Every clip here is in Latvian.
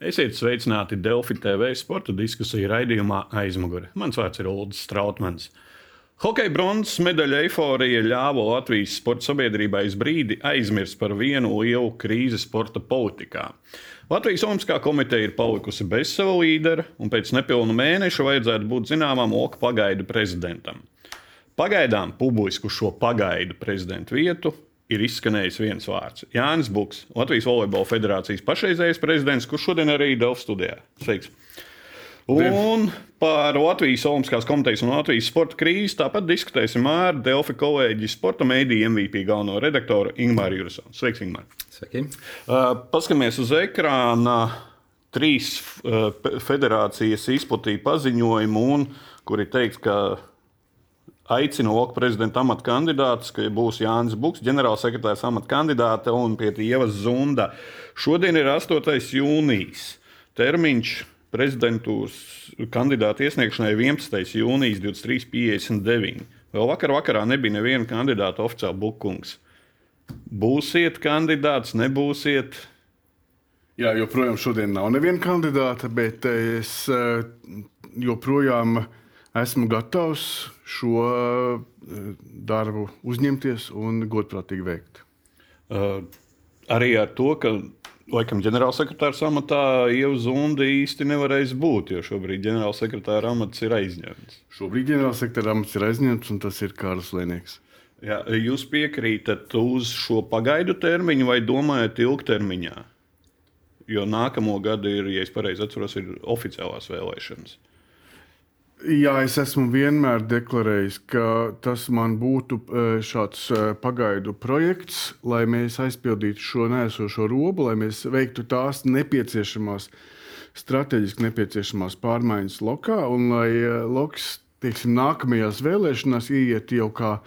Esiet sveicināti Delfi TV sporta diskusiju raidījumā aizmugure. Mans vārds ir Ulrichs Strautmans. Hokeja bronzas medaļa eiforija ļāva Latvijas sporta sabiedrībai uz brīdi aizmirst par vienu lielu krīzi sporta politikā. Latvijas Olimpiskā komiteja ir palikusi bez sava līdera, un pēc nepilna mēneša vajadzētu būt zināmam Oka pagaidu prezidentam. Pagaidām publisku šo pagaidu prezidentu vietu ir izskanējis viens vārds - Jānis Buks, Latvijas Volejbola federācijas pašreizējais prezidents, kurš šodien arī ir Delft studijā. Sveiks! Un par Latvijas Olimpiskās komitejas un Latvijas sporta krīzi tāpat diskutēsim ar Delfi kolēģi sporta mēdīju MVP galveno redaktoru Ingūru Jursonu. Sveiks, Ingūr! Sveiki! Uh, paskatāmies uz ekrāna. Trīs uh, federācijas izplatīja paziņojumu, un, kur ir teikts, ka aicina Loka prezidenta amata kandidātus, ka būs Jānis Buks, ģenerālsekretārs amata kandidāte un pie Ievas Zunda. Šodien ir 8. jūnijas. Termiņš prezidentūras kandidāta iesniegšanai 11. jūnijas 23.59. Vēl vakar vakarā nebija neviena kandidāta oficiāli bukungs. Būsiet kandidāts, nebūsiet. Jā, joprojām šodien nav neviena kandidāta, bet es eh, joprojām esmu gatavs šo eh, darbu uzņemties un godprātīgi veikt. Uh, arī ar to, ka laikam ģenerālsekretāra amatā jau Zunda īsti nevarēs būt, jo šobrīd ģenerālsekretāra amats ir aizņemts. Šobrīd ģenerālsekretāra amats ir aizņemts, un tas ir Kārlis Lēnieks. Jā, jūs piekrītat uz šo pagaidu termiņu vai domājat ilgtermiņā? Jo nākamo gadu ir, ja es pareizi atceros, ir oficiālās vēlēšanas. Jā, es esmu vienmēr deklarējis, ka tas man būtu e, šāds e, pagaidu projekts, lai mēs aizpildītu šo nēsošo robu, lai mēs veiktu tās nepieciešamās, strateģiski nepieciešamās pārmaiņas lokā, un lai e, loks teiksim, nākamajās vēlēšanās ieiet jau kā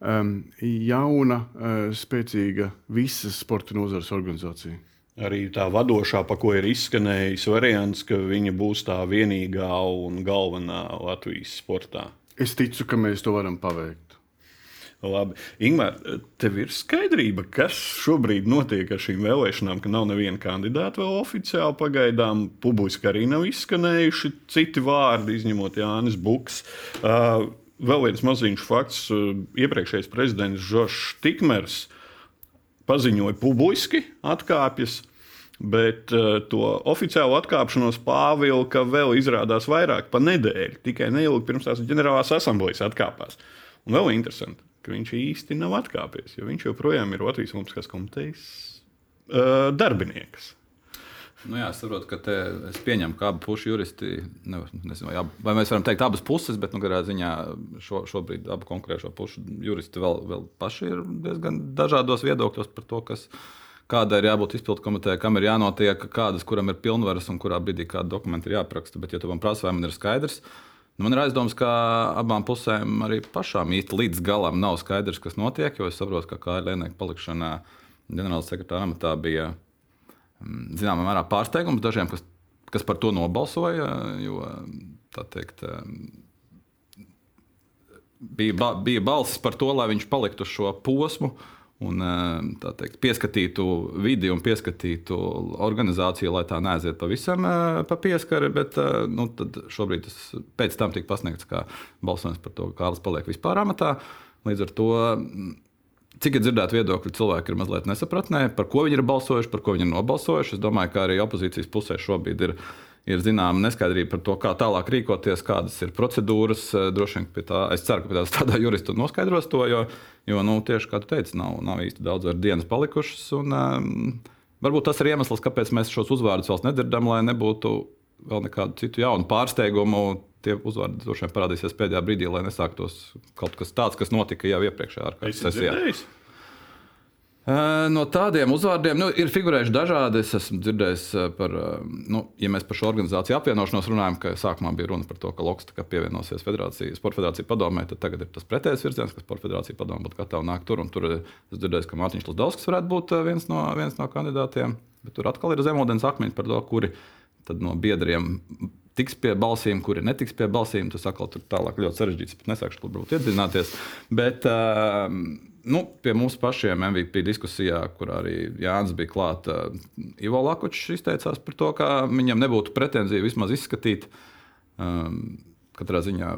um, jauna, uh, spēcīga visas sporta nozares organizācija arī tā vadošā, pa ko ir izskanējis variants, ka viņa būs tā vienīgā un galvenā Latvijas sportā. Es ticu, ka mēs to varam paveikt. Labi. Ingūna, tev ir skaidrība, kas šobrīd notiek ar šīm vēlēšanām, ka nav neviena kandidāta vēl oficiāli pagaidām. Publiski arī nav izskanējuši citi vārdi, izņemot Jānis Buks. Uh, vēl viens maziņš fakts. Uh, iepriekšējais prezidents Žoržs Tikmers paziņoja publiski, atkāpjas. Bet uh, to oficiālu atkāpšanos pāvilka vēl izrādās vairāk par nedēļu. Tikai neilgi pirms tās ģenerālās asamblejas atkāpās. Un vēl interesanti, ka viņš īsti nav atkāpies, jo viņš joprojām ir Latvijas Olimpiskās komitejas uh, darbinieks. Nu jā, saprotu, ka te, es pieņemu, ka abi pušu juristi, ne, nezinu, vai, ab, vai mēs varam teikt abas puses, bet nu, ziņā šo, šobrīd abu konkrēto pušu juristi vēl, vēl paši ir diezgan dažādos viedokļos par to, kas, kādai ir jābūt izpildu komitejai, kam ir jānotiek, kādas, kuram ir pilnvaras un kurā brīdī kāda dokumenta ir jāapraksta. Bet, ja tu man prasa, vai man ir skaidrs, nu, man ir aizdoms, ka abām pusēm arī pašām īsti līdz galam nav skaidrs, kas notiek, jo es saprotu, ka kā ir Lienēka palikšana ģenerāla sekretāra amatā bija Mm, zināmā mērā pārsteigums dažiem, kas, kas par to nobalsoja. Jo, teikt, bija, ba, bija balsis par to, lai viņš paliktu uz šo posmu. Un, teikt, pieskatītu vidi un pieskatītu organizāciju, lai tā neaiziet pavisam pa pieskari. Bet nu, šobrīd tas pēc tam tika pasniegts kā balsojums par to, ka Kārlis paliek vispār amatā. Līdz ar to Cik ir dzirdēti viedokļi, cilvēki ir mazliet nesapratnē, par ko viņi ir balsojuši, par ko viņi ir nobalsojuši. Es domāju, ka arī opozīcijas pusē šobrīd ir, ir zināma neskaidrība par to, kā tālāk rīkoties, kādas ir procedūras. Eh, droši vien pie tā, es ceru, ka pie tā strādā juristi un noskaidros to, jo, jo nu, tieši kā tu teici, nav, nav īsti daudz dienas palikušas. Un, um, varbūt tas ir iemesls, kāpēc mēs šos uzvārdus vēl nedzirdam, lai nebūtu vēl nekādu citu jaunu pārsteigumu tie uzvārdi droši vien parādīsies pēdējā brīdī, lai nesāktos kaut kas tāds, kas notika jau iepriekšējā sesijā. No tādiem uzvārdiem nu, ir figurējuši dažādi. Es esmu dzirdējis par, nu, ja mēs par šo organizāciju apvienošanos runājam, ka sākumā bija runa par to, ka Loks pievienosies federācija, Sporta federācija padomē, tad tagad ir tas pretējs virziens, ka Sporta federācija padomē būtu gatava nākt tur. Tur es dzirdēju, ka Mārtiņš Lusdovskis varētu būt viens no, viens no kandidātiem. Bet tur atkal ir zemūdens akmeņi par to, kuri no biedriem tiks pie balsīm, kuri netiks pie balsīm. Tas atkal tur tālāk ļoti sarežģīts. Pat nesākšu tur iedzināties. Bet, uh, nu, pie mums pašiem MVP diskusijā, kur arī Jānis bija klāts, Ivo Lakučs izteicās par to, ka viņam nebūtu pretenzija vismaz izskatīt. Um, katrā ziņā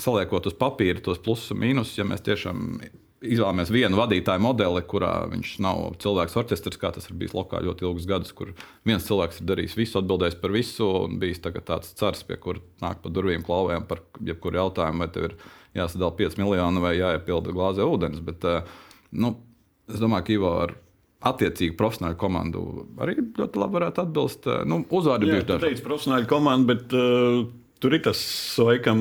saliekot uz papīra tos plusus un mīnusus, ja mēs tiešām izvēlamies vienu vadītāju modeli, kurā viņš nav cilvēks orķestris, kā tas ir bijis lokā ļoti ilgus gadus, kur viens cilvēks ir darījis visu, atbildējis par visu, un bijis tāds cars, pie kura nāk pa durvīm klauvējam par jebkuru jautājumu, vai tev ir jāsadala 5 miljoni vai jāiepilda glāze ūdens. Bet, eh, nu, es domāju, ka Ivo ar attiecīgi profesionālu komandu arī ļoti labi varētu atbilst. Eh, nu, uzvārdi bija tādi. Jūs teicāt, profesionāla komanda, bet uh, Tur ir tas laikam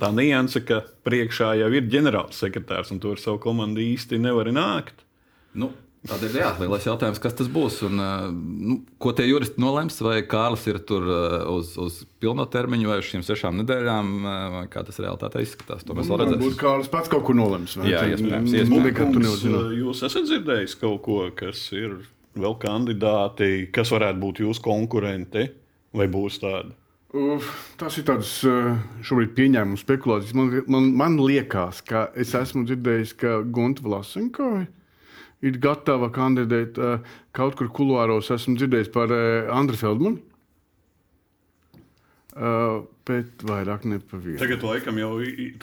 tā nianse, ka priekšā jau ir ģenerālsekretārs, un tur savu komandu īsti nevar nākt. Nu, Tādēļ jā, lielais jautājums, kas tas būs un uh, nu, ko tie juristi nolems. Vai Kārlis ir tur uh, uz, uz pilno termiņu vai uz šīm sešām nedēļām, uh, vai kā tas realitātē izskatās. To mēs vēl redzēsim. Varbūt Kārlis pats kaut ko nolems. Jā, iespējams. iespējams. Jūs esat dzirdējis kaut ko, kas ir vēl kandidāti, kas varētu būt jūsu konkurenti, vai būs tādi? Tas ir tāds šobrīd pieņēmums, spekulācijas. Man, man, man liekas, ka es esmu dzirdējis, ka Gunta Vlasenko ir gatava kandidēt kaut kur kuluāros. Esmu dzirdējis par Andru Feldmanu. Uh, bet vairāk nepavisam. Tagad laikam jau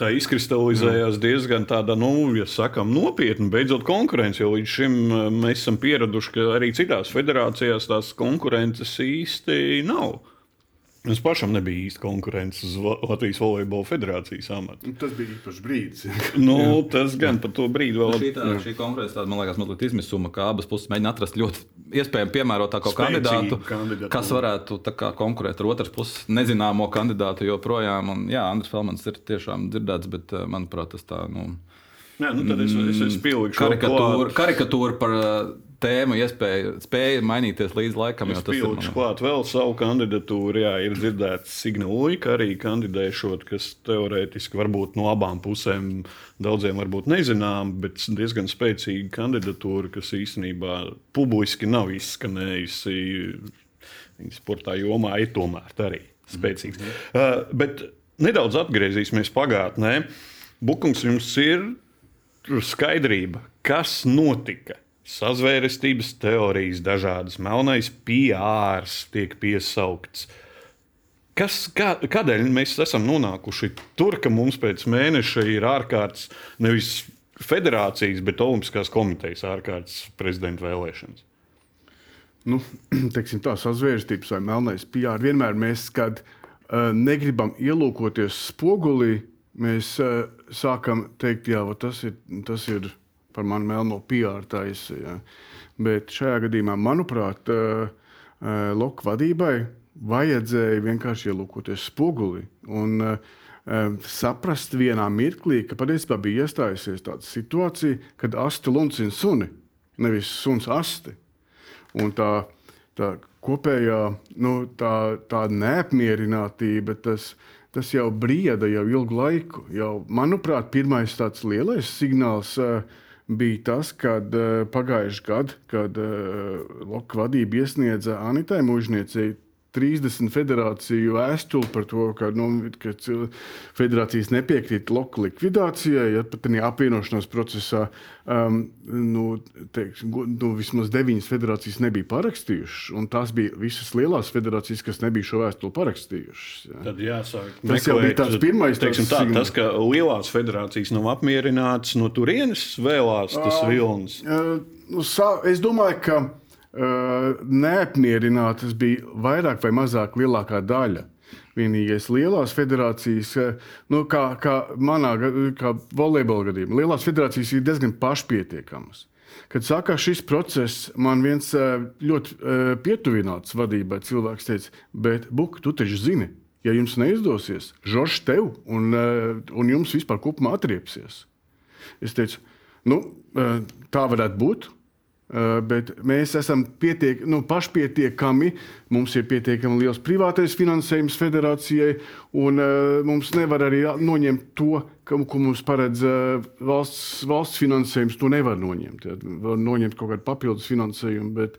tā izkristalizējās diezgan tāda, nu, ja sakām, nopietna, beidzot konkurence. Jo līdz šim mēs esam pieraduši, ka arī citās federācijās tās konkurences īsti nav. Mums pašam nebija īsti konkurence uz Latvijas Volejbola federācijas amatu. Tas bija īpašs brīdis. nu, tas gan par to brīdi vēl. Šī, tā, šī konkurence, tāda, man liekas, mazliet izmisuma, ka abas puses mēģina atrast ļoti iespējami piemērotāko kandidātu, kandidātu, kas varētu kā, konkurēt ar otras puses nezināmo kandidātu joprojām. Un, jā, Andris Felmans ir tiešām dzirdēts, bet manuprāt, tas tā. Nu, Jā, nu tad es, es, es pilnīgi karikatūru, karikatūru par tēma iespēja, spēja mainīties līdz laikam. Es pielikšu man... klāt vēl savu kandidatūru. Jā, ir dzirdēts Signāli, ka arī kandidēšot, kas teorētiski varbūt no abām pusēm daudziem varbūt nezinām, bet diezgan spēcīga kandidatūra, kas īstenībā publiski nav izskanējusi. Viņa sportā jomā ir tomēr arī spēcīgs. Mm -hmm. uh, bet nedaudz atgriezīsimies pagātnē. Bukums jums ir skaidrība, kas notika sazvērestības teorijas, dažādas melnais piārs tiek piesaukts. Kas, kā, kādēļ mēs esam nonākuši tur, ka mums pēc mēneša ir ārkārtas nevis federācijas, bet Olimpiskās komitejas ārkārtas prezidenta vēlēšanas? Nu, teiksim, tā sazvērstības vai melnais PR vienmēr mēs, kad uh, negribam ielūkoties spogulī, mēs uh, sākam teikt, jā, tas ir, tas ir par mani melno PR taisa. Ja. Bet šajā gadījumā, manuprāt, uh, uh, Loka vadībai vajadzēja vienkārši ielūkoties spoguli un uh, saprast vienā mirklī, ka patiesībā bija iestājusies tāda situācija, kad asti luncina suni, nevis suns asti. Un tā, tā kopējā nu, tā, tā neapmierinātība, tas, tas jau brieda jau ilgu laiku. Jau, manuprāt, pirmais tāds lielais signāls uh, bija tas, kad uh, pagājušajā gadā, kad uh, Loka vadība iesniedza Anitai Mūžniecei 30 federāciju vēstuli par to, ka, nu, ka federācijas nepiekrīt loku likvidācijai, ja pat tādā apvienošanās procesā um, nu, teiks, nu, vismaz deviņas federācijas nebija parakstījušas. Tās bija visas lielās federācijas, kas nebija šo vēstuli parakstījušas. Ja. Tad jāsāk. Tas meklēt, jau bija tāds pirmais teiksim, tā, tas, ka lielās federācijas nav apmierinātas, no turienes vēlās tas uh, vilnis. Uh, nu, es domāju, ka neapmierinātas bija vairāk vai mazāk lielākā daļa. Vienīgais lielās federācijas, nu, kā, kā manā kā volejbola gadījumā, lielās federācijas ir diezgan pašpietiekamas. Kad sākās šis process, man viens ļoti pietuvināts vadībai cilvēks teica, bet Buk, tu taču zini, ja jums neizdosies, Žoržs tev un, un jums vispār kopumā atriepsies. Es teicu, nu, tā varētu būt. Eh, bet mēs esam pietiek, nu, pašpietiekami. Mums ir pietiekami liels privātais finansējums federācijai, un uh, mums nevar arī noņemt to, ka, ko mums paredz uh, valsts, valsts finansējums. To nevar noņemt. Ja. Var noņemt kaut kādu papildus finansējumu. Bet,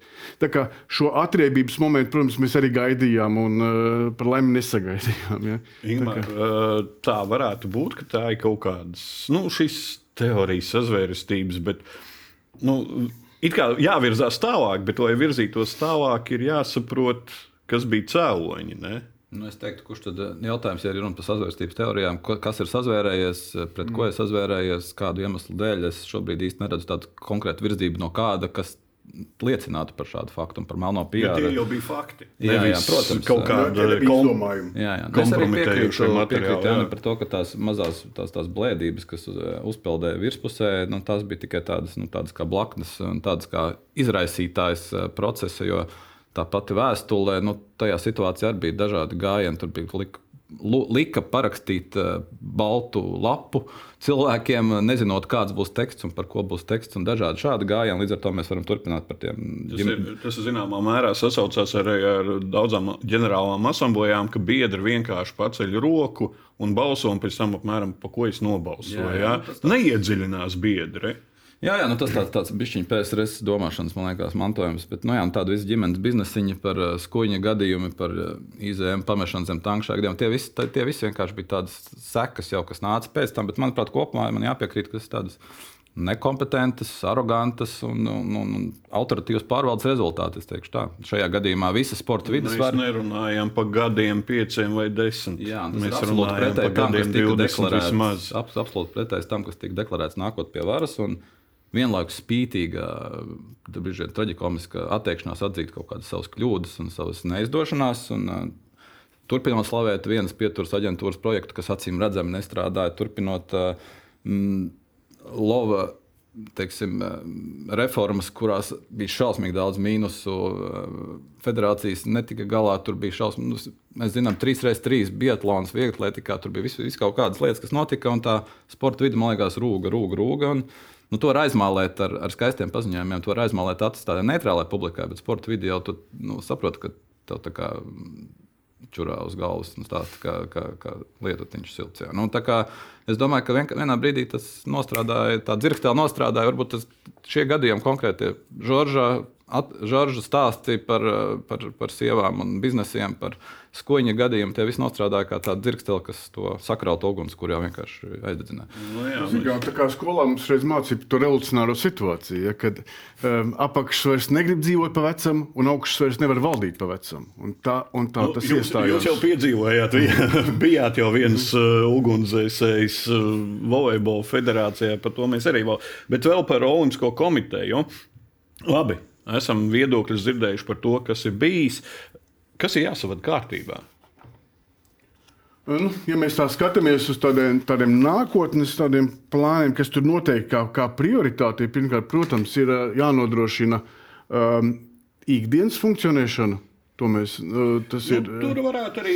šo atriebības momentu, protams, mēs arī gaidījām, un uh, par laimi nesagaidījām. Ja. Ingmar, tā, kā... tā varētu būt, ka tā ir kaut kādas. Nu, teorijas sazvērestības, bet nu, it kā jāvirzās tālāk, bet, lai virzītos tālāk, ir jāsaprot, kas bija cēloņi. Ne? Nu, es teiktu, kurš tad eh, jautājums, ja ir runa par sazvērstības teorijām, kas ir sazvērējies, pret mm. ko ir sazvērējies, kādu iemeslu dēļ. Es šobrīd īsti neredzu tādu konkrētu virzību no kāda, kas liecinātu par šādu faktu un par melno pierādzi. Ja tie jau bija fakti. Jā, jā protams, kaut kāda izdomājuma. Jā, jā. Es arī piekrītu, piekrītu Jāni, par to, ka tās mazās tās, tās blēdības, kas uzpeldēja virspusē, nu, tās bija tikai tādas, nu, tādas kā blaknes un tādas kā izraisītājs procesa. Jo tā pati vēstule, nu, tajā situācijā arī bija dažādi gājieni. Tur bija lika, parakstīt uh, baltu lapu cilvēkiem, nezinot, kāds būs teksts un par ko būs teksts, un dažādi šādi gājieni. Līdz ar to mēs varam turpināt par tiem. Tas, ģim... ir, tas zināmā mērā sasaucās arī ar daudzām ģenerālām asamblējām, ka biedri vienkārši paceļ roku un balso, un pēc tam apmēram pa ko es nobalsoju. Jā, jā. Tas... Neiedziļinās biedri. Jā, jā nu tas tāds, tāds bišķiņš PSRS domāšanas, man liekas, mantojums. Bet, nu, jā, tāda visa ģimenes biznesiņa par uh, skuņa gadījumu, par uh, IZM pamešanu zem tankšā gadiem. Tie visi, tie visi vienkārši bija tādas sekas jau, kas nāca pēc tam. Bet, manuprāt, kopumā man jāpiekrīt, ka tas tādas nekompetentas, arogantas un, un, un, un autoritīvas pārvaldes rezultāti. Šajā gadījumā visa sporta vidas var. Mēs nerunājam par gadiem, pieciem vai desmit. Jā, mēs runājam par gadiem, kas tika deklarēts. Absolūti pretējs tam, kas tika deklarēts nākot pie varas. Un, vienlaikus spītīga, brīžiem traģiska atteikšanās atzīt kaut kādas savas kļūdas un savas neizdošanās. Un, uh, turpinot slavēt vienas pieturas aģentūras projektu, kas acīm redzami nestrādāja, turpinot uh, mm, Lova teiksim, reformas, kurās bija šausmīgi daudz mīnusu. Federācijas netika galā, tur bija šausmīgi. Nu, mēs zinām, 3x3 biatlons, vieglatlētikā, tur bija vis, vis kaut kādas lietas, kas notika, un tā sporta vide, man liekas, rūga, rūga, rūga. Un, Nu, to var aizmālēt ar, ar skaistiem paziņojumiem, to var aizmālēt tādā neitrālajā publikā, bet sporta video tu nu, saproti, ka tev tā kā čurā uz galvas un stāsta, kā, kā, kā lietotiņš silts. Jā. Nu, kā, es domāju, ka vien, vienā brīdī tas nostrādāja, tā dzirkstēlā nostrādāja, varbūt tas, šie gadījumi konkrēti Žoržā Žorža stāsti par, par, par sievām un biznesiem, par skoņa gadījumu. Tie visi nostrādāja kā tāda dzirkstele, kas to sakrautu uguns, kur jau vienkārši aizdedzināja. Nu, jā, jā, nu, tā kā skolā mums reiz mācīja to revolucionāro situāciju, ja, kad um, apakšs vairs negrib dzīvot pa vecam, un augšs vairs nevar valdīt pa vecam. Un tā, un tā nu, tas jūs, iestājās. Jūs jau piedzīvojāt, bijāt jau viens uh, ugunsdzēsējs uh, volejbola federācijā, par to mēs arī vēl. Bet vēl par Olimpisko komiteju. Labi, esam viedokļus dzirdējuši par to, kas ir bijis. Kas ir jāsavada kārtībā? Nu, ja mēs tā skatāmies uz tādiem, tādiem nākotnes tādiem plāniem, kas tur noteikti kā, kā prioritāte, pirmkārt, protams, ir jānodrošina um, ikdienas funkcionēšana. To mēs, uh, tas nu, ir, tur varētu arī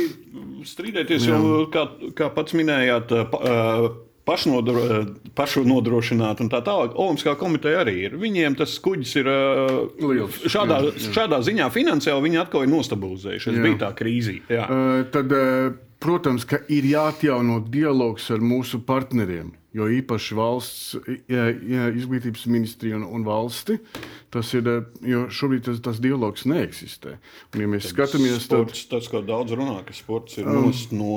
strīdēties, jā. jo, kā, kā pats minējāt, uh, pašnodro, pašu nodrošināt un tā tālāk. Olimpiskā komiteja arī ir. Viņiem tas kuģis ir Liels. šādā, jā, jā. šādā ziņā finansiāli viņi atkal ir nostabilizējušies. Tas bija tā krīze. Uh, tad, protams, ka ir jāatjauno dialogs ar mūsu partneriem. Jo īpaši valsts jā, jā, izglītības ministrija un, un valsti. Tas ir, jo šobrīd tas, tas dialogs neeksistē. Un, ja mēs tad skatāmies, sports, tad tas, ko daudz runā, ka sports ir um, no.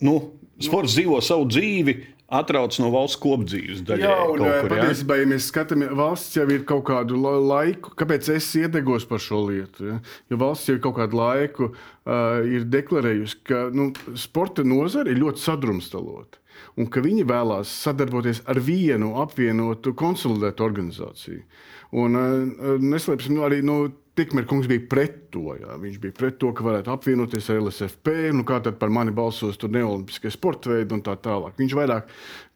Nu, sports dzīvo savu dzīvi, atrauc no valsts kopdzīves daļai. Jā, un patiesībā, ja mēs skatāmies, valsts jau ir kaut kādu laiku, kāpēc es iedegos par šo lietu? Ja? Jo valsts jau kaut kādu laiku uh, ir deklarējusi, ka nu, sporta nozare ir ļoti sadrumstalota. Un ka viņi vēlās sadarboties ar vienu apvienotu, konsolidētu organizāciju. Un, uh, neslēpsim, nu, arī nu, Tikmēr kungs bija pret to. Jā. Viņš bija pret to, ka varētu apvienoties ar LSFP. Nu, kā tad par mani balsos tur neolimpiskie sporta veidi un tā tālāk. Viņš vairāk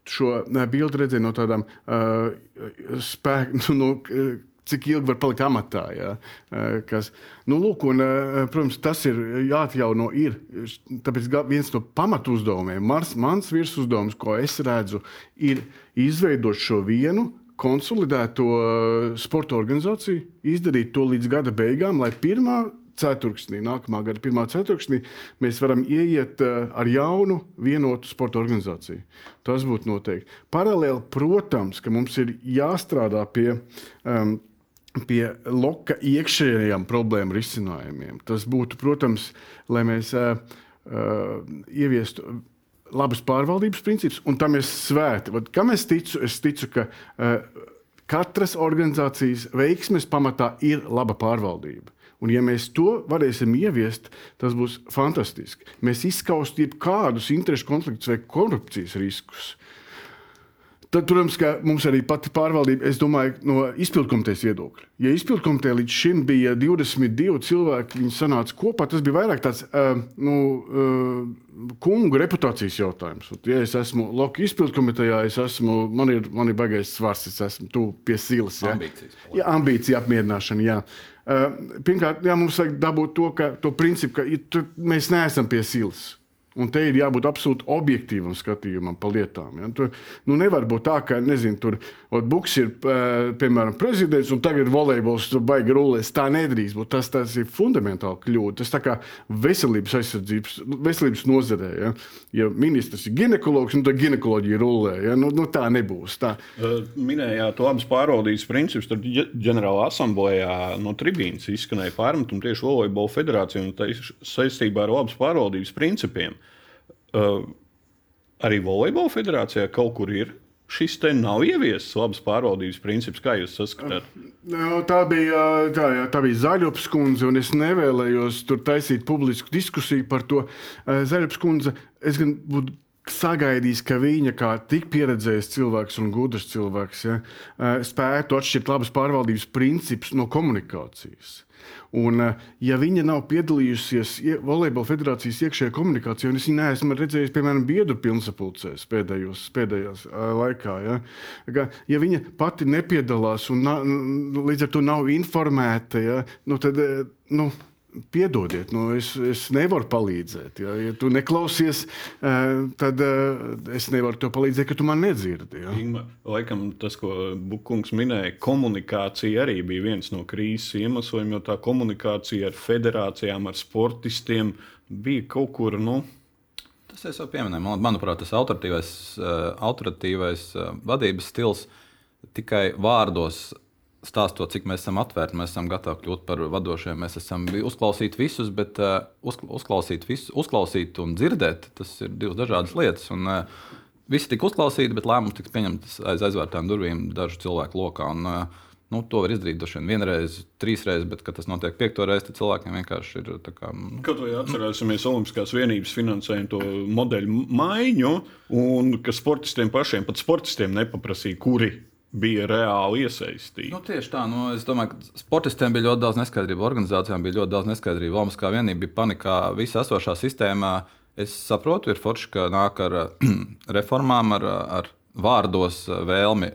šo bildi redzēja no tādām uh, spēku. Nu, nu, cik ilgi var palikt amatā. Ja? Kas, nu, lūk, un, protams, tas ir jāatjauno. Ir. Tāpēc viens no pamatu uzdevumiem, mans, virsuzdevums, ko es redzu, ir izveidot šo vienu konsolidēt to eh, sporta organizāciju, izdarīt to līdz gada beigām, lai pirmā ceturksnī, nākamā gada pirmā ceturksnī, mēs varam ieiet eh, ar jaunu, vienotu sporta organizāciju. Tas būtu noteikti. Paralēli, protams, ka mums ir jāstrādā pie. Um, Pie loka iekšējiem problēmu risinājumiem. Tas būtu, protams, lai mēs uh, uh, ieviestu labas pārvaldības princips, un tam es svēti. Vat, kam es ticu? Es ticu, ka uh, katras organizācijas veiksmes pamatā ir laba pārvaldība. Un, ja mēs to varēsim ieviest, tas būs fantastiski. Mēs izskaustīsim jebkādus interešu konfliktus vai korupcijas riskus. Tad, protams, ka mums arī pati pārvaldība, es domāju, no izpildkomitejas viedokļa. Ja izpildkomiteja līdz šim bija 22 cilvēki, viņi sanāca kopā, tas bija vairāk tāds uh, nu, uh, kungu reputācijas jautājums. Ja es esmu Loka izpildkomitejā, es esmu, man ir, man ir baigais svars, es esmu tu pie silas. Ja? Ambīcijas. Jā, ambīcija apmierināšana. Jā. Uh, pirmkārt, jā, mums vajag dabūt to, ka, to principu, ka ja tu, mēs neesam pie silas. Un te ir jābūt absolūti objektīvam skatījumam par lietām. Ja? Tur nu, nevar būt tā, ka nezinu, tur Buks ir piemēram prezidents un tagad volejbols tur baigi rulēs. Tā nedrīkst būt. Tas, tas ir fundamentāli kļūda. Tas tā kā veselības aizsardzības, veselības nozarē. Ja, ja ministrs ir ginekologs, nu, tad ginekoloģija rulē. Ja? Nu, nu, tā nebūs. Tā. Minējāt, labas pārvaldības principus. Tad ģenerāla asamblējā no tribīnas izskanēja pārmetumi tieši volejbola federācijai un saistībā ar labas pārvaldības principiem. Uh, arī volejbola federācijā kaut kur ir. Šis te nav ieviesis labas pārvaldības princips, kā jūs saskatāt. No, tā bija, tā, jā, tā bija Zaļopas kundze, un es nevēlējos tur taisīt publisku diskusiju par to. Zaļopas kundze, es gan būtu sagaidījis, ka viņa, kā tik pieredzējis cilvēks un gudrs cilvēks, ja, spētu atšķirt labas pārvaldības principus no komunikācijas. Un, ja viņa nav piedalījusies Volejbola federācijas iekšējā komunikācijā, un es viņu neesmu redzējis, piemēram, biedru pilnsapulcēs pēdējos, pēdējās laikā, ja, ja viņa pati nepiedalās un na, līdz ar to nav informēta, ja, nu, tad. Nu, Piedodiet, nu es, es nevaru palīdzēt. Ja, ja tu neklausies, tad es nevaru tev palīdzēt, ka tu man nedzirdi. Ja. Ingma, laikam tas, ko Bukungs minēja, komunikācija arī bija viens no krīzes iemesliem, jo tā komunikācija ar federācijām, ar sportistiem bija kaut kur. Nu, Tas es jau pieminēju. Manuprāt, tas autoritīvais, autoritīvais vadības stils tikai vārdos stāstot, cik mēs esam atvērti, mēs esam gatavi kļūt par vadošiem. Mēs esam uzklausīt visus, bet uh, uzklausīt, visu, uzklausīt un dzirdēt, tas ir divas dažādas lietas. Un, uh, visi tika uzklausīti, bet lēmums tika pieņemts aiz aizvērtām durvīm dažu cilvēku lokā. Un, uh, Nu, to var izdarīt vien vienreiz, trīs reizes, bet, kad tas notiek piekto reizi, tad cilvēkiem vienkārši ir. Kā, nu. Kaut vai atcerēsimies Olimpiskās vienības finansējumu to modeļu maiņu, un ka sportistiem pašiem, pat sportistiem nepaprasīja, kuri bija reāli iesaistīti. Nu, tieši tā, nu, es domāju, ka sportistiem bija ļoti daudz neskaidrību, organizācijām bija ļoti daudz neskaidrību. Olimpiskā vienība bija panikā visā esošā sistēmā. Es saprotu, ir forši, ka nāk ar reformām, ar, ar vārdos vēlmi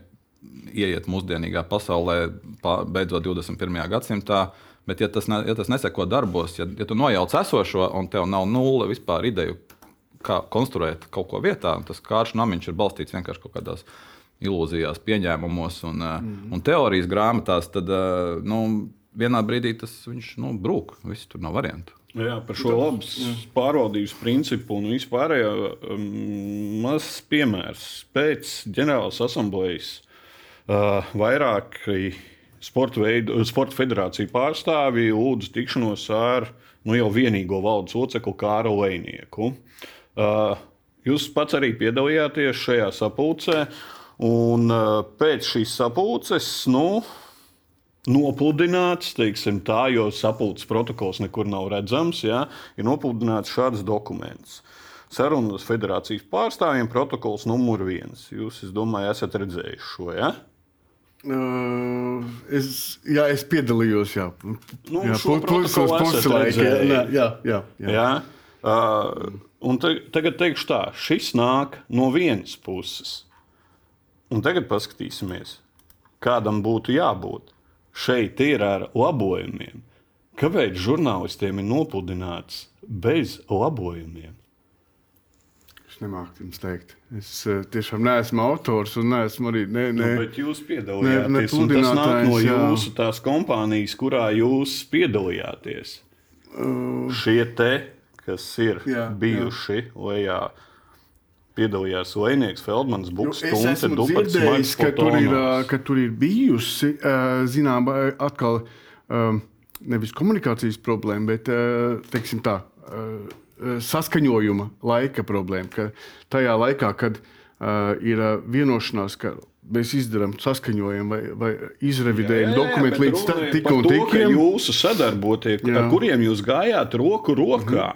ieiet mūsdienīgā pasaulē, beidzot 21. gadsimtā. Bet, ja tas, ne, ja tas neseko darbos, ja, ja tu nojauc esošo un tev nav nulle vispār ideju, kā konstruēt kaut ko vietā, tas kāršu namiņš ir balstīts vienkārši kaut kādās ilūzijās, pieņēmumos un, mm. un teorijas grāmatās, tad nu, vienā brīdī tas viņš nu, brūk. Viss tur nav variantu. Jā, par šo labas pārvaldības principu un vispārējo um, mazs piemērs. Pēc ģenerālas asamblejas uh, vairāki sporta, veidu, sporta federāciju pārstāvji lūdzu tikšanos ar nu, jau vienīgo valdes locekli Kāru Leinieku. Uh, jūs pats arī piedalījāties šajā sapulcē. Un pēc šīs sapulces, nu, nopludināts, teiksim, tā, jo sapulces protokols nekur nav redzams, ja, ir nopludināts šāds dokuments. Sarunas federācijas pārstāvjiem protokols numur viens. Jūs, es domāju, esat redzējuši šo. Ja? Uh, es, jā, es piedalījos. Jā, nu, jā. Jā, jā, jā, jā. jā. Uh, un te, tagad teikšu tā, šis nāk no vienas puses. Un tagad paskatīsimies, kādam būtu jābūt. Šeit ir ar labojumiem. Kāpēc žurnālistiem ir nopludināts bez labojumiem? Es nemāku jums teikt. Es uh, tiešām neesmu autors un neesmu arī. Ne, ne, nu, bet jūs piedalījāties. Ne, ne tas nāk no jūsu jā. tās kompānijas, kurā jūs piedalījāties. Uh, Šie te, kas ir jā, bijuši jā. lejā piedalījās Lēnieks, Feldmans, nu, Tunte, Dupats, Maiks, ka tur ir, ka tur ir bijusi, zinām, atkal nevis komunikācijas problēma, bet, teiksim tā, saskaņojuma laika problēma. Ka tajā laikā, kad ir vienošanās, ka mēs izdarām saskaņojumu vai, vai izrevidējam dokumentu līdz tik un tikiem. jūsu sadarbotie, ar kuriem jūs gājāt roku rokā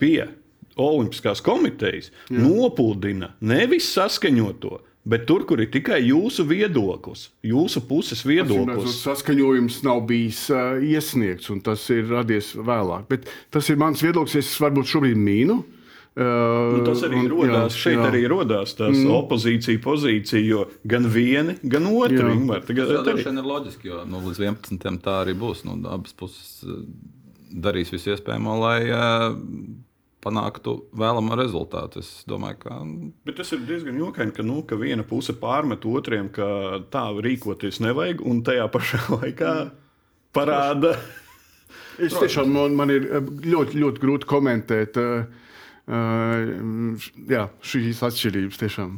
pie Olimpiskās komitejas, nopuldina nevis saskaņoto, bet tur, kur ir tikai jūsu viedoklis, jūsu puses viedoklis. Saskaņojums nav bijis uh, iesniegts, un tas ir radies vēlāk. Bet tas ir mans viedoklis. Es varbūt šobrīd mīnu. Uh, Nu, tas arī un- rodās, jā, šeit jā. arī rodās tā mm. opozīcija pozīcija, jo gan vieni, gan otri. Jā. Ingmar, tagad Tas arī- ir loģiski, jo nu, līdz 11. tā arī būs. Nu, abas puses darīs visu iespējamo, lai eh, panāktu vēlamo rezultātu. Es domāju, ka Bet tas ir diezgan jokaini, ka, nu, ka viena puse pārmet otriem, ka tā rīkoties nevajag, un tajā pašā laikā parāda. Es tiešām man, man ir eh, ļoti, ļoti grūti komentēt uh, uh, jā, šīs atšķirības. Tiešām.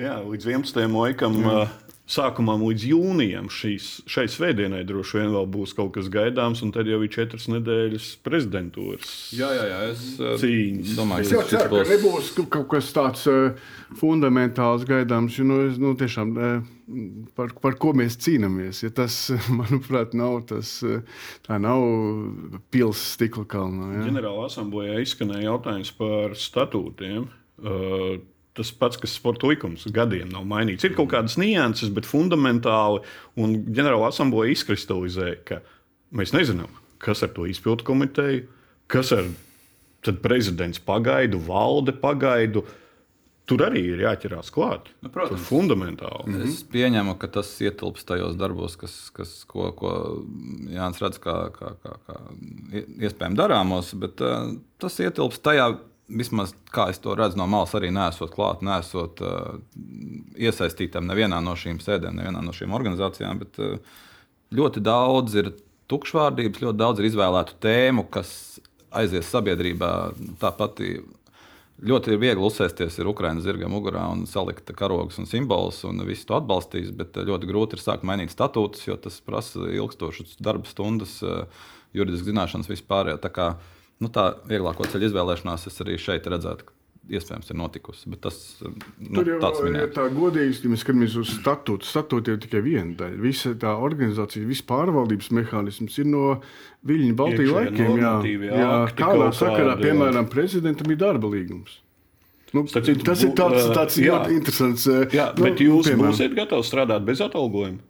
Jā, līdz 11. laikam, uh, sākumam līdz jūnijam šīs, šai svētdienai droši vien vēl būs kaut kas gaidāms, un tad jau ir četras nedēļas prezidentūras. jā, jā, jā, es eh, Cīņas. domāju, Es jau ceru, ka būs. nebūs kaut- kaut kas tāds uh, fundamentāls gaidāms. Jo, nu, es, nu, tiešām, uh, par, par ko mēs cīnāmies? Ja tas, manuprāt, nav tas, uh, tā nav pilsēta stikla kalnā. Ja? Ģenerāla asamblējā izskanēja jautājums par statūtiem. Uh, Tas pats, kas sporta likums gadiem nav mainīts. Ir kaut kādas nianses, bet fundamentāli. Un ģenerāla asamblēja izkristalizēja, ka mēs nezinām, kas ar to izpildu komiteju, kas ar prezidents pagaidu, valde pagaidu. Tur arī ir jāķerās klāt. Nu, protams. Tur fundamentāli. Es pieņemu, ka tas ietilpst tajos darbos, kas, kas, ko, ko Jānis redz kā, kā, kā, kā ie- iespējami darāmos, bet uh, tas ietilpst tajā. Vismaz kā es to redzu no malas, arī nesot klāt, nesot uh, iesaistītam nevienā no šīm sēdēm, nevienā no šīm organizācijām. Bet uh, ļoti daudz ir tukšvārdības, ļoti daudz ir izvēlētu tēmu, kas aizies sabiedrībā. Tāpat ļoti ir viegli uzsēsties ar Ukraiņas zirga mugurā un salikt karogus un simbolus, un visi to atbalstīs. Bet eh, ļoti grūti ir sākt mainīt statūtus, jo tas prasa ilgstošas darba stundas, eh, juridiskas zināšanas vispār. Kā nu, tā vieglāko ceļu izvēlēšanās es arī šeit redzētu. Iespējams, ir notikusi. Bet tas nu, Tur jau tāds ir minēts. tā godīgi, ja mēs skatāmies uz statūtu. Statūta ir tikai viena daļa. Visa tā organizācija, viss pārvaldības mehānisms ir no Viļņu Baltijas laikiem. Jā, jā akti kādā sakarā, kādi, jā. piemēram, prezidentam ir darba līgums. Nu, Starp tas ir tāds, tāds jā. ļoti interesants. eh, Jā, nu, bet jūs piemēram. būsiet gatavi strādāt bez atalgojuma.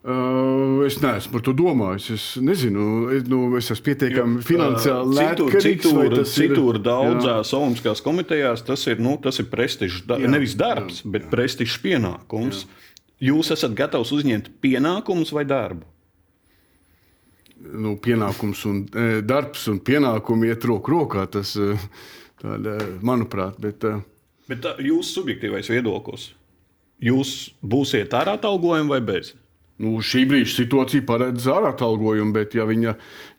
Uh, es neesmu par to domājis. Es nezinu, es, nu, es esmu pietiekami finansiāli Citur, neatkarīgs, citur, ir- citur Jā. daudzās olimpiskās komitejās tas ir, nu, tas ir prestižs, da, Jā, nevis darbs, jā, bet prestižs pienākums. Jūs esat gatavs uzņemt pienākumus vai darbu? nu, pienākums un e, darbs un pienākumi iet roku rokā. Tas, e, tāda, manuprāt, bet, e, Bet tā, jūsu subjektīvais viedoklis. Jūs būsiet ar atalgojumu vai bez? Nu, šī brīža situācija paredz ārā atalgojumu, bet, ja, viņa,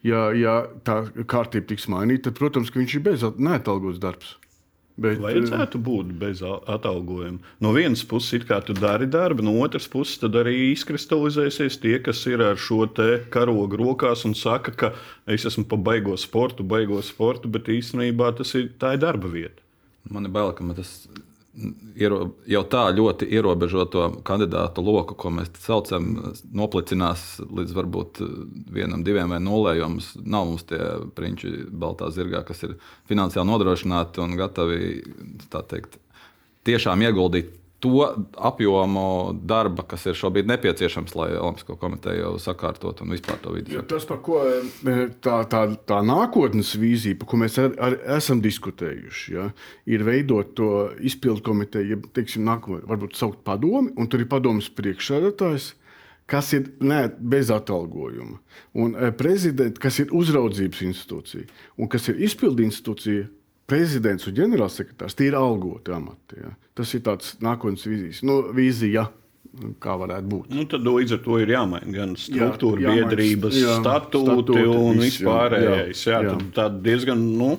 ja, ja tā kārtība tiks mainīta, tad, protams, ka viņš ir bez neatalgots darbs. Bet, Vajadzētu būt bez a- atalgojuma. No vienas puses, it kā tu dari darbu, no otras puses, tad arī izkristalizēsies tie, kas ir ar šo te karogu rokās un saka, ka es esmu pa baigo sportu, baigo sportu, bet īstenībā tas ir, tā ir darba vieta. Man ir bail, ka man tas jau tā ļoti ierobežoto kandidātu loku, ko mēs saucam, noplicinās līdz varbūt vienam, diviem vai nulē. Jo mums nav mums tie prinči baltā zirgā, kas ir finansiāli nodrošināti un gatavi teikt, tiešām ieguldīt to apjomu darba, kas ir šobrīd nepieciešams, lai Olimpisko komiteju jau sakārtot un vispār to vidi. Ja tas, par ko e, tā, tā, tā nākotnes vīzija, par ko mēs ar, ar, esam diskutējuši, ja, ir veidot to izpildu komiteju, ja teiksim, nākamo, varbūt saukt padomi, un tur ir padomas priekšsēdētājs. Kas ir ne, bez atalgojuma, un e, prezidents, kas ir uzraudzības institūcija, un kas ir izpildu institūcija, prezidents un ģenerālsekretārs, tie ir algoti amati. Ja. Tas ir tāds nākotnes vīzijas, nu, vīzija, kā varētu būt. Nu, tad līdz ar to ir jāmaina gan struktūra, jāmaina, biedrības, jā, statūti statūti, un jā, vispārējais. Jā, jā, jā. tad tā diezgan nu,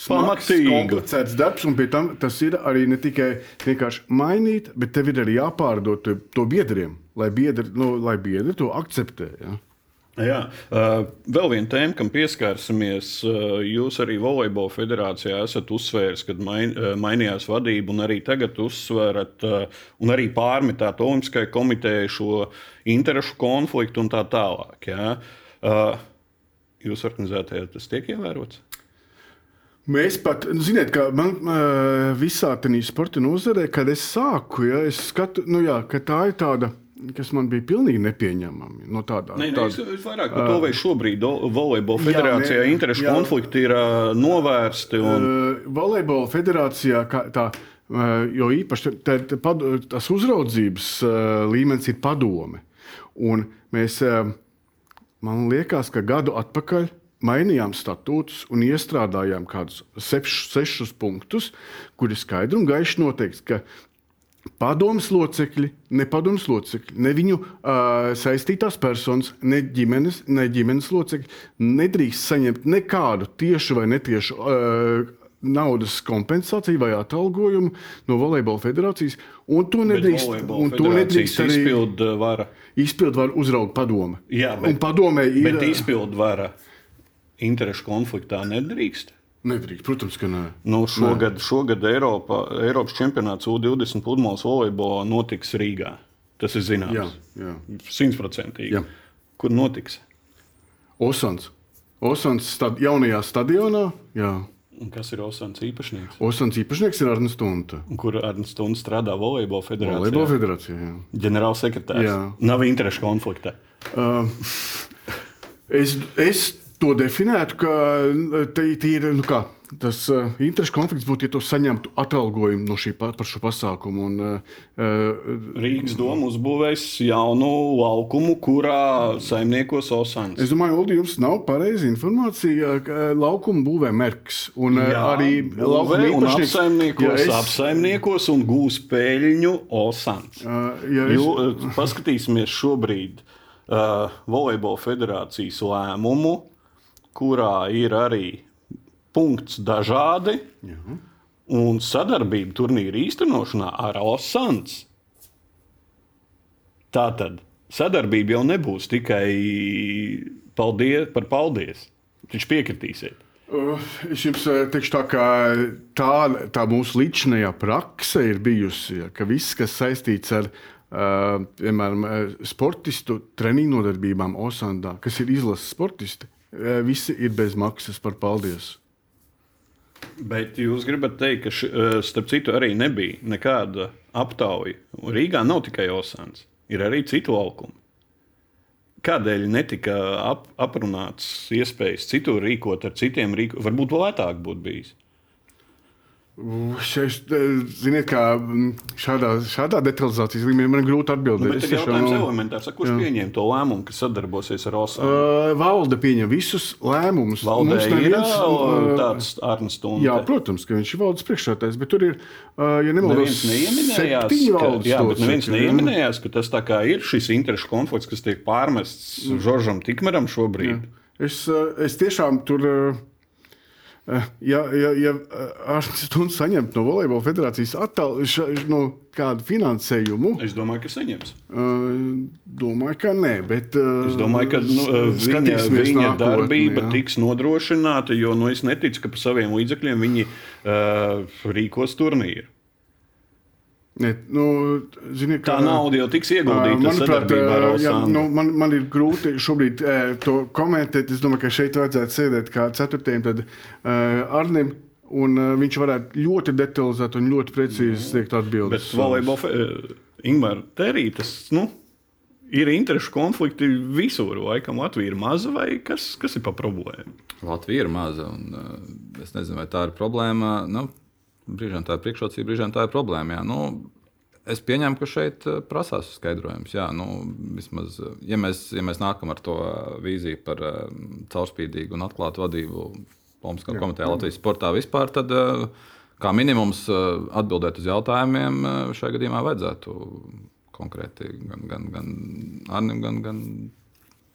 Smags, pamatīga. komplicēts darbs, un pie tam tas ir arī ne tikai vienkārši mainīt, bet tev ir arī jāpārdod to, to biedriem, lai biedri, nu, lai biedri to akceptē. Ja? Jā, uh, vēl viena tēma, kam pieskārsimies. Uh, jūs arī Volejbola federācijā esat uzsvērs, kad uh, mainījās vadība, un arī tagad uzsverat, un arī pārmetāt Olimpiskajai komitejai šo interešu konfliktu un tā tālāk. Jā. Jūs organizētajā tas tiek ievērots? Mēs pat, nu, ziniet, kā man visā tajā sporta nozarē, kad es sāku, ja, es skatu, nu, jā, ka tā ir tāda kas man bija pilnīgi nepieņemama. No tādā, Nē, tāda, es, es vairāk par to, vai šobrīd Volejbola federācijā interešu konflikti ir uh, novērsti. Un... Uh, volejbola federācijā tā, uh, jo īpaši tā, tā, pad, tas uzraudzības uh, līmenis ir padome. Un mēs, uh, man liekas, ka gadu atpakaļ mainījām statūtus un iestrādājām kādus sešus, sešus punktus, kuri skaidri un gaiši noteikts, ka padomus locekļi, ne padomus locekļi, ne viņu uh, saistītās personas, ne ģimenes, ne ģimenes locekļi nedrīkst saņemt nekādu tiešu vai netiešu uh, naudas kompensāciju vai atalgojumu no Volejbola federācijas. Un to nedrīkst, un to nedrīkst arī izpildīt vara. Izpildīt vara uzrauga padome. Jā, bet, un padomē ir. Bet izpildīt vara interešu konfliktā nedrīkst. Nedrīkst, protams, ka nē. Nu, šogad, nē. šogad Eiropa, Eiropas čempionāts U20 pludmales volejbolā notiks Rīgā. Tas ir zināms. Simtprocentīgi. Kur notiks? Osans. Osans stad, jaunajā stadionā. Jā. Un kas ir Osans īpašnieks? Osans īpašnieks ir Arnēs Stunta. Kur Arnēs Stunta strādā Volejbola federācijā? Volejbola federācijā, jā. Ģenerālsekretārs. Jā. Nav interešu konflikta. Uh, es, es to definētu, ka tīri nu kā, tas uh, interešu konflikts būtu, ja tu saņemtu atalgojumu no šī par šo pasākumu. Un, uh, Rīgas doma uzbūvēs jaunu laukumu, kurā saimniekos Osans. Es domāju, Oldi, jums nav pareiza informācija, ka laukumu būvē Merks. Un jā, arī laukuma īpašnieks apsaimniekos, es... apsaimniekos un gūs peļņu Osans. Uh, es... uh, paskatīsimies šobrīd uh, Volejbola federācijas lēmumu kurā ir arī punkts dažādi Jā. un sadarbība turnīra īstenošanā ar Osans. Tā tad sadarbība jau nebūs tikai paldies, par paldies. Viņš piekritīsiet. Uh, es jums uh, teikšu, tā, ka tā, tā mūsu līdzinājā prakse ir bijusi, ja, ka viss, kas saistīts ar uh, piemēram, sportistu treniņu nodarbībām Osandā, kas ir izlases sportisti, visi ir bez maksas par paldies. Bet jūs gribat teikt, ka, š, starp citu, arī nebija nekāda aptauja. Rīgā nav tikai Osans, ir arī citu laukumu. Kādēļ netika ap, aprunāts iespējas citur rīkot ar citiem rīkotājiem? Varbūt lētāk būtu bijis. Šeit, ziniet, kā šādā, šādā detalizācijas līmenī man ir grūti atbildēt. Nu, ir jautājums no... elementārs. Kurš pieņem to lēmumu, kas sadarbosies ar OSA? Uh, valde pieņem visus lēmumus. Valdē ir neviens, uh, tāds Arnēs Stunde. Jā, protams, ka viņš ir valdes priekšsētājs, bet tur ir, uh, ja nemaldos, septiņi valdes. Jā, bet neviens neieminējās, ka tas tā kā ir šis interešu konflikts, kas tiek pārmests mm. Žoržam Tikmeram šobrīd. Jā. Es, es tiešām tur. Uh, ja, ja, ja Arnēs Stunds saņemtu no Volejbola federācijas attal, ša, no kādu finansējumu, es domāju, ka saņems. Uh, domāju, ka nē, bet. Uh, es domāju, ka nu, viņa, viņa nākotni, darbība jā. tiks nodrošināta, jo nu, es neticu, ka par saviem līdzekļiem viņi uh, rīkos turnīru. Ne, nu, zini, kā, Tā nauda jau tiks ieguldīta. Manuprāt, jā, nu, man, man ir grūti šobrīd e, to komentēt. Es domāju, ka šeit vajadzētu sēdēt kā ceturtajam tad, e, Arnim. Un uh, viņš varētu ļoti detalizēti un ļoti precīzi sniegt atbildes. Bet volejbola Ingūna Terī, tas nu, ir interešu konflikti visur. Laikam Latvija ir maza vai kas, kas ir pa problēmu? Latvija ir maza. Un, uh, es nezinu, vai tā ir problēma. Nu, Brīžiem tā ir priekšrocība, brīžiem tā ir problēma. Jā. Nu, es pieņemu, ka šeit eh, prasās skaidrojums. Jā, nu, vismaz, ja, mēs, ja mēs nākam ar to vīziju par caurspīdīgu un atklātu vadību Olimpiskā komitejā Latvijas sportā vispār, tad kā minimums atbildēt uz jautājumiem šajā gadījumā vajadzētu konkrēti gan, gan, gan Arnim, gan, gan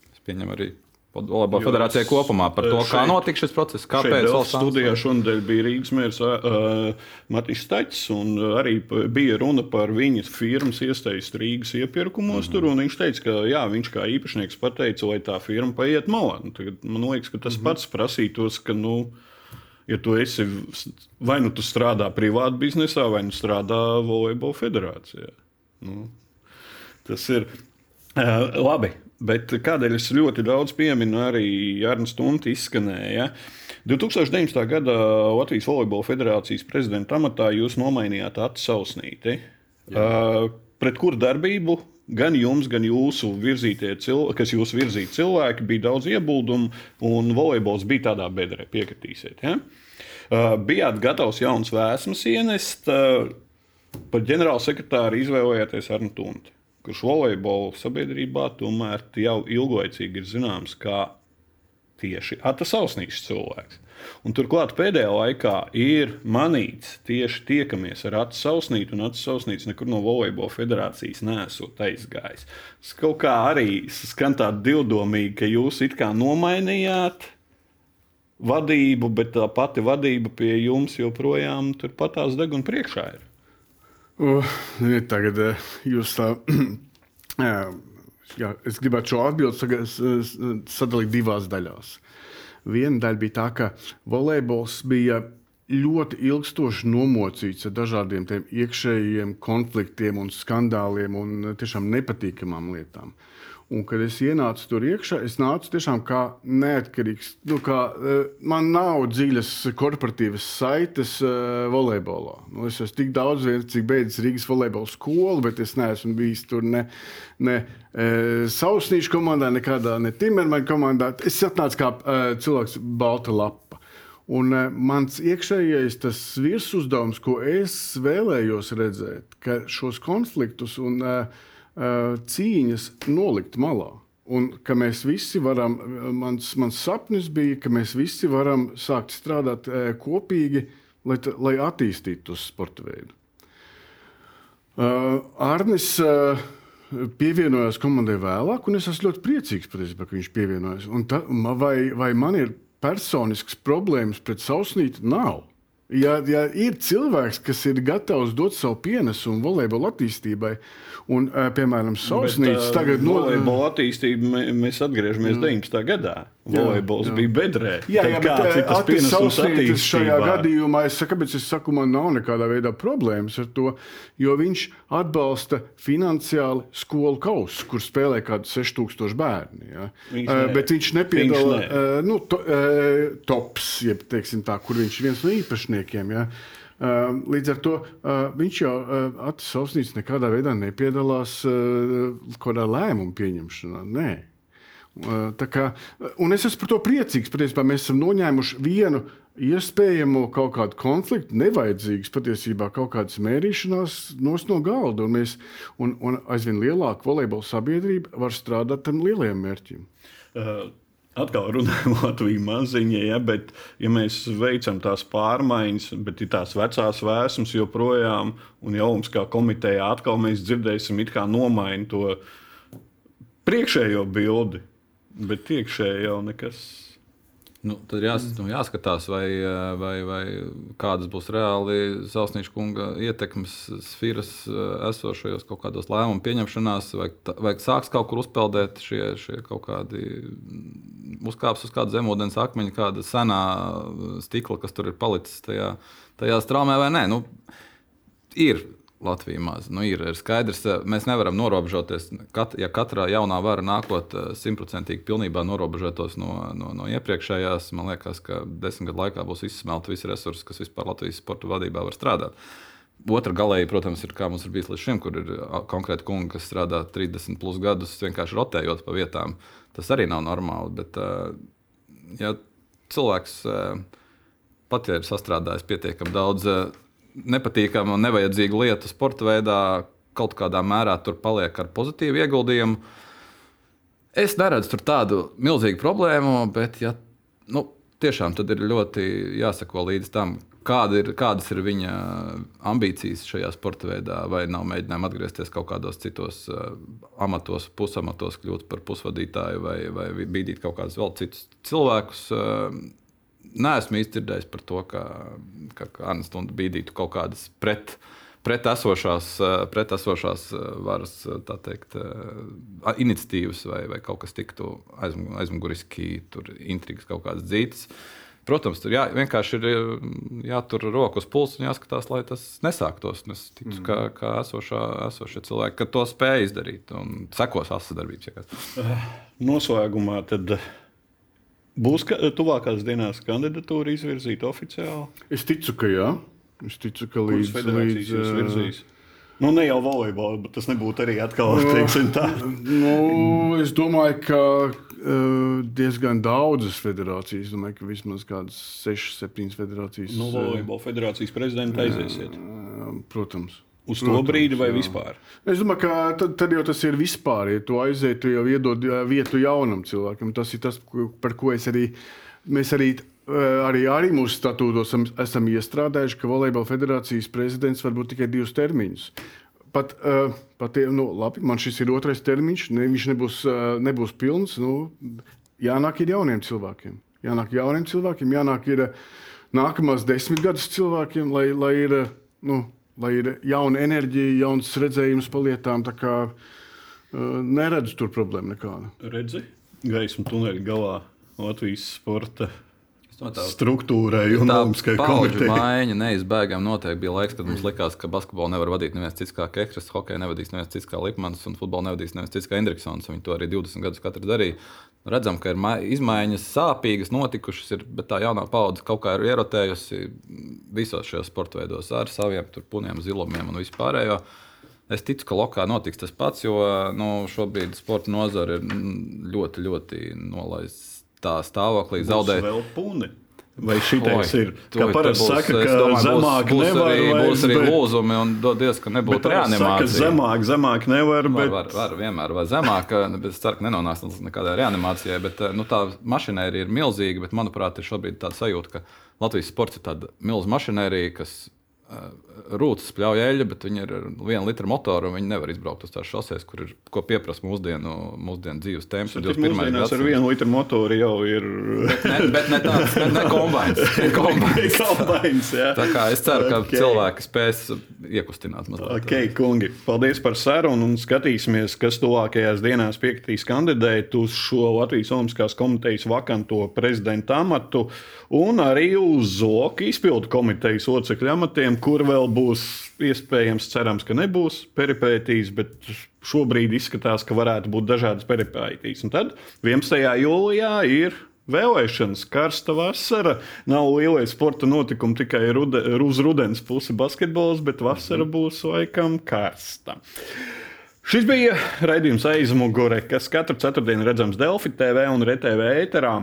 es pieņemu arī Volejbola federācijai kopumā par to, kā notika šis process, kāpēc valsts studijā šonadēļ bija Rīgas mērs uh, Matis Stačs, un arī bija runa par viņas firmas iesteigas Rīgas iepirkumos mm -hmm. tur, un viņš teica, ka jā, viņš kā īpašnieks pateica, lai tā firma paiet malā. Nu, man liekas, ka tas mm -hmm. pats prasītos, ka, nu, ja tu esi vai nu tu strādā privātā biznesā, vai nu strādā Volejbola federācijā. Nu, tas ir uh, labi. Bet kādēļ es ļoti daudz pieminu, arī Jārnis Stunte izskanēja. 2019. gada Latvijas Volejbola federācijas prezidenta amatā jūs nomainījāt atsausnīti. Uh, pret kuru darbību gan jums, gan jūsu virzītie cilvēki, kas jūs virzīja cilvēki, bija daudz iebuldumu, un volejbols bija tādā bedrē, piekritīsiet. Ja? Uh, bijāt gatavs jauns vēsmas ienest, uh, par ģenerālsekretāru izvēlējāties Arnu Tunti kurš volejbola sabiedrībā tomēr jau ilglaicīgi ir zināms kā tieši atasausnīgs cilvēks. Un turklāt pēdējā laikā ir manīts tieši tiekamies ar atsausnītu, un atsausnīts nekur no volejbola federācijas nesot aizgājis. Tas kaut kā arī skan tā divdomīgi, ka jūs it kā nomainījāt vadību, bet tā pati vadība pie jums joprojām turpatās deg un priekšā ir. Uh, tagad uh, jūs tā. jā, es gribētu šo atbildi sadalīt divās daļās. Viena daļa bija tā, ka volejbols bija ļoti ilgstoši nomocīts ar dažādiem iekšējiem konfliktiem un skandāliem un tiešām nepatīkamām lietām. Uh, Un, kad es ienācu tur iekšā, es nācu tiešām kā neatkarīgs. Nu, kā, uh, man nav dziļas korporatīvas saites uh, volejbolā. Nu, es esmu tik daudz, vien, cik beidzis Rīgas volejbola skolu, bet es neesmu bijis tur ne, ne uh, Sausnīšu komandā, nekādā ne Timermaņa komandā. Es atnācu kā uh, cilvēks balta lapa. Un uh, mans iekšējais tas virsuzdevums, ko es vēlējos redzēt, ka šos konfliktus un uh, cīņas nolikt malā. Un ka mēs visi varam, mans, mans sapnis bija, ka mēs visi varam sākt strādāt kopīgi, lai, lai attīstītu to sporta veidu. Arnis pievienojās komandai vēlāk, un es esmu ļoti priecīgs, patiesībā, ka viņš pievienojās. Un ta, vai, vai man ir personisks problēmas pret Sausnīti? Nav. Ja, ja ir cilvēks, kas ir gatavs dot savu pienesumu volejbola attīstībai, un, piemēram, Sausnīts tagad no volejbola attīstība, mēs atgriežamies mm. 19. gadā. Volejbols bija bedrē. Jā, jā bet Atis šajā gadījumā, es saku, kāpēc es saku, man nav nekādā veidā problēmas ar to, jo viņš atbalsta finansiāli skolu kausu, kur spēlē kādi 6000 bērni. Ja? Viņš uh, bet viņš nepiedalās ne. uh, nu, to, uh, tops, jeb teiksim tā, kur viņš ir viens no īpašniekiem. Ja? Uh, līdz ar to uh, viņš jau uh, Atis Sausnīts nekādā veidā nepiedalās kādā lēmumu pieņemšanā. Nē. Kā, un es esmu par to priecīgs. Patiesībā mēs esam noņēmuši vienu iespējamo kaut kādu konfliktu, nevajadzīgas patiesībā kaut kādas mērīšanās no galda. Un, mēs, un, un aizvien lielāka volejbola sabiedrība var strādāt tam lielajiem mērķim. Uh. Atkal runājam Latviju maziņā, ja, bet, ja mēs veicam tās pārmaiņas, bet ir tās vecās vēsmas joprojām, un jau mums kā komitejā atkal mēs dzirdēsim, it kā nomainīt to priekšējo bildi Bet iekšēji jau nekas. Nu, tad jās, nu, jāskatās, vai, vai, vai kādas būs reāli Zelsnīša kunga ietekmes sfēras esošajos kaut kādos lēmumu pieņemšanās, vai, vai sāks kaut kur uzpeldēt šie, šie kaut kādi uzkāps uz kāda zemūdens akmeņa, kāda senā stikla, kas tur ir palicis tajā, tajā straumē vai nē. Nu, ir Latvija maz. Nu, ir, ir skaidrs, ka mēs nevaram norobežoties. Kat, ja katrā jaunā vara nākot eh, simtprocentīgi pilnībā norobežotos no, no, no iepriekšējās, man liekas, ka desmit gadu laikā būs izsmelti visi resursi, kas vispār Latvijas sporta vadībā var strādāt. Otra galēji, protams, ir kā mums ir bijis līdz šim, kur ir konkrēti kungi, kas strādā 30 plus gadus, vienkārši rotējot pa vietām. Tas arī nav normāli. Bet, eh, ja cilvēks eh, pat ja ir sastrādājis pietiekami daudz nepatīkama un nevajadzīga lieta sporta veidā kaut kādā mērā tur paliek ar pozitīvu ieguldījumu. Es neredzu tur tādu milzīgu problēmu, bet, ja nu, tiešām tad ir ļoti jāsako līdz tam, kāda ir, kādas ir viņa ambīcijas šajā sporta veidā, vai nav mēģinājumi atgriezties kaut kādos citos uh, amatos, pusamatos, kļūt par pusvadītāju vai, vai bīdīt kaut kādus vēl citus cilvēkus. Uh, Nē, esmu īsti dzirdējis par to, ka, ka, Anna Stunda bīdītu kaut kādas pret, pret esošās, pret esošās varas teikt, iniciatīvas vai, vai kaut kas tiktu aizmuguriski, tur intrigas kaut kādas dzītas. Protams, tur jā, vienkārši ir jātur rokas uz pulsa un jāskatās, lai tas nesāktos. Es ticu, mm. ka, ka esošā, esošie cilvēki to spēj izdarīt un sekos asadarbības. Noslēgumā tad būs ka, tuvākās dienās kandidatūra izvirzīta oficiāli. Es ticu, ka jā. Es ticu, ka līdz, līdz, līdz Nu, ne jau volejbola, bet tas nebūtu arī atkal teiksim, tā. nu, es domāju, ka diezgan daudzas federācijas, domāju, ka vismaz kādas 6, 7 federācijas. Nu, volejbola federācijas prezidenta aiziesiet. Protams. Uz to Protams, brīdi vai jā. vispār? Es domāju, ka tad, tad jau tas ir vispār. Ja tu aiziet, tu jau iedod vietu jaunam cilvēkam. Tas ir tas, par ko es arī. Mēs arī arī, arī mūsu statūtos esam, esam iestrādājuši, ka Volejbola federācijas prezidents var būt tikai divus termiņus. Pat, uh, pat nu, labi, man šis ir otrais termiņš, ne, viņš nebūs, uh, nebūs pilns. Nu, jānāk ir jauniem cilvēkiem. Jānāk jauniem cilvēkiem, jānāk ir nākamās desmit gadus cilvēkiem, lai, lai, ir, nu, lai ir jauna enerģija, jauns redzējums par lietām. Kā, uh, neredzu tur problēmu nekādu. Redzi, gaismu tuneļa galā Latvijas sporta struktūrai un Olimpiskajai komitejai. Maiņa neizbēgami noteikti bija laiks, kad mums likās, ka basketbolu nevar vadīt neviens cits kā Kekris, hokeja nevadīs neviens cits kā Lipmans un futbolu nevadīs neviens cits kā Indriksons. Viņi to arī 20 gadus katrs darīja. Redzam, ka ir izmaiņas sāpīgas notikušas, ir, bet tā jaunā paudze kaut kā ir ierotējusi visos šajos sporta veidos ar saviem puniem, zilumiem un vispārējo. Es ticu, ka lokā notiks tas pats, jo nu, šobrīd sporta nozare ir ļoti, ļoti nolaista tā stāvoklī zaudēt. Vai šitais ir? Kā parasti saka, ka domāju, zemāk būs, nevar. Arī, būs arī bet... lūzumi un dodies, ka nebūtu reanimācija. Saka, zemāk, zemāk nevar. Bet... Var, var, var, vienmēr var zemāk, bet es ceru, ka nenonāks līdz nekādai reanimācijai. Bet, nu, tā mašinērija ir milzīga, bet manuprāt, ir šobrīd tāda sajūta, ka Latvijas sports ir tāda milzīga mašinērija, kas rūtas pļauj eļļa, bet viņi ir ar vienu litru motoru. Viņi nevar izbraukt uz tās šoseis, kur ir ko pieprasa mūsdienu, mūsdienu dzīves temps. Tur jau pirmais ar vienu litru motoru jau ir. bet ne, bet ne tāds, ne, ne kombains. kombains. kombains Tā kā es ceru, ka okay. cilvēki spēs iekustināt mazliet. Ok, kungi, paldies par sarunu un skatīsimies, kas tuvākajās dienās piekritīs kandidēt uz šo Latvijas Olimpiskās komitejas vakanto prezidenta amatu un arī uz Zoka izpildu komitejas locekļu amatiem, kur vēl būs iespējams, cerams, ka nebūs peripētīs, bet šobrīd izskatās, ka varētu būt dažādas peripētīs. Un tad 11. jūlijā ir vēlēšanas, karsta vasara. Nav lielais sporta notikums tikai rude, uz rudens pusi basketbols, bet vasara būs laikam karsta. Šis bija raidījums aizmugure, kas katru ceturtdienu redzams Delfi TV un RTV ēterā.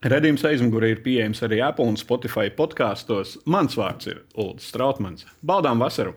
Redījums aizmugurē ir pieejams arī Apple un Spotify podkāstos. Mans vārds ir Ulrichs Strautmans. Baudām vasaru!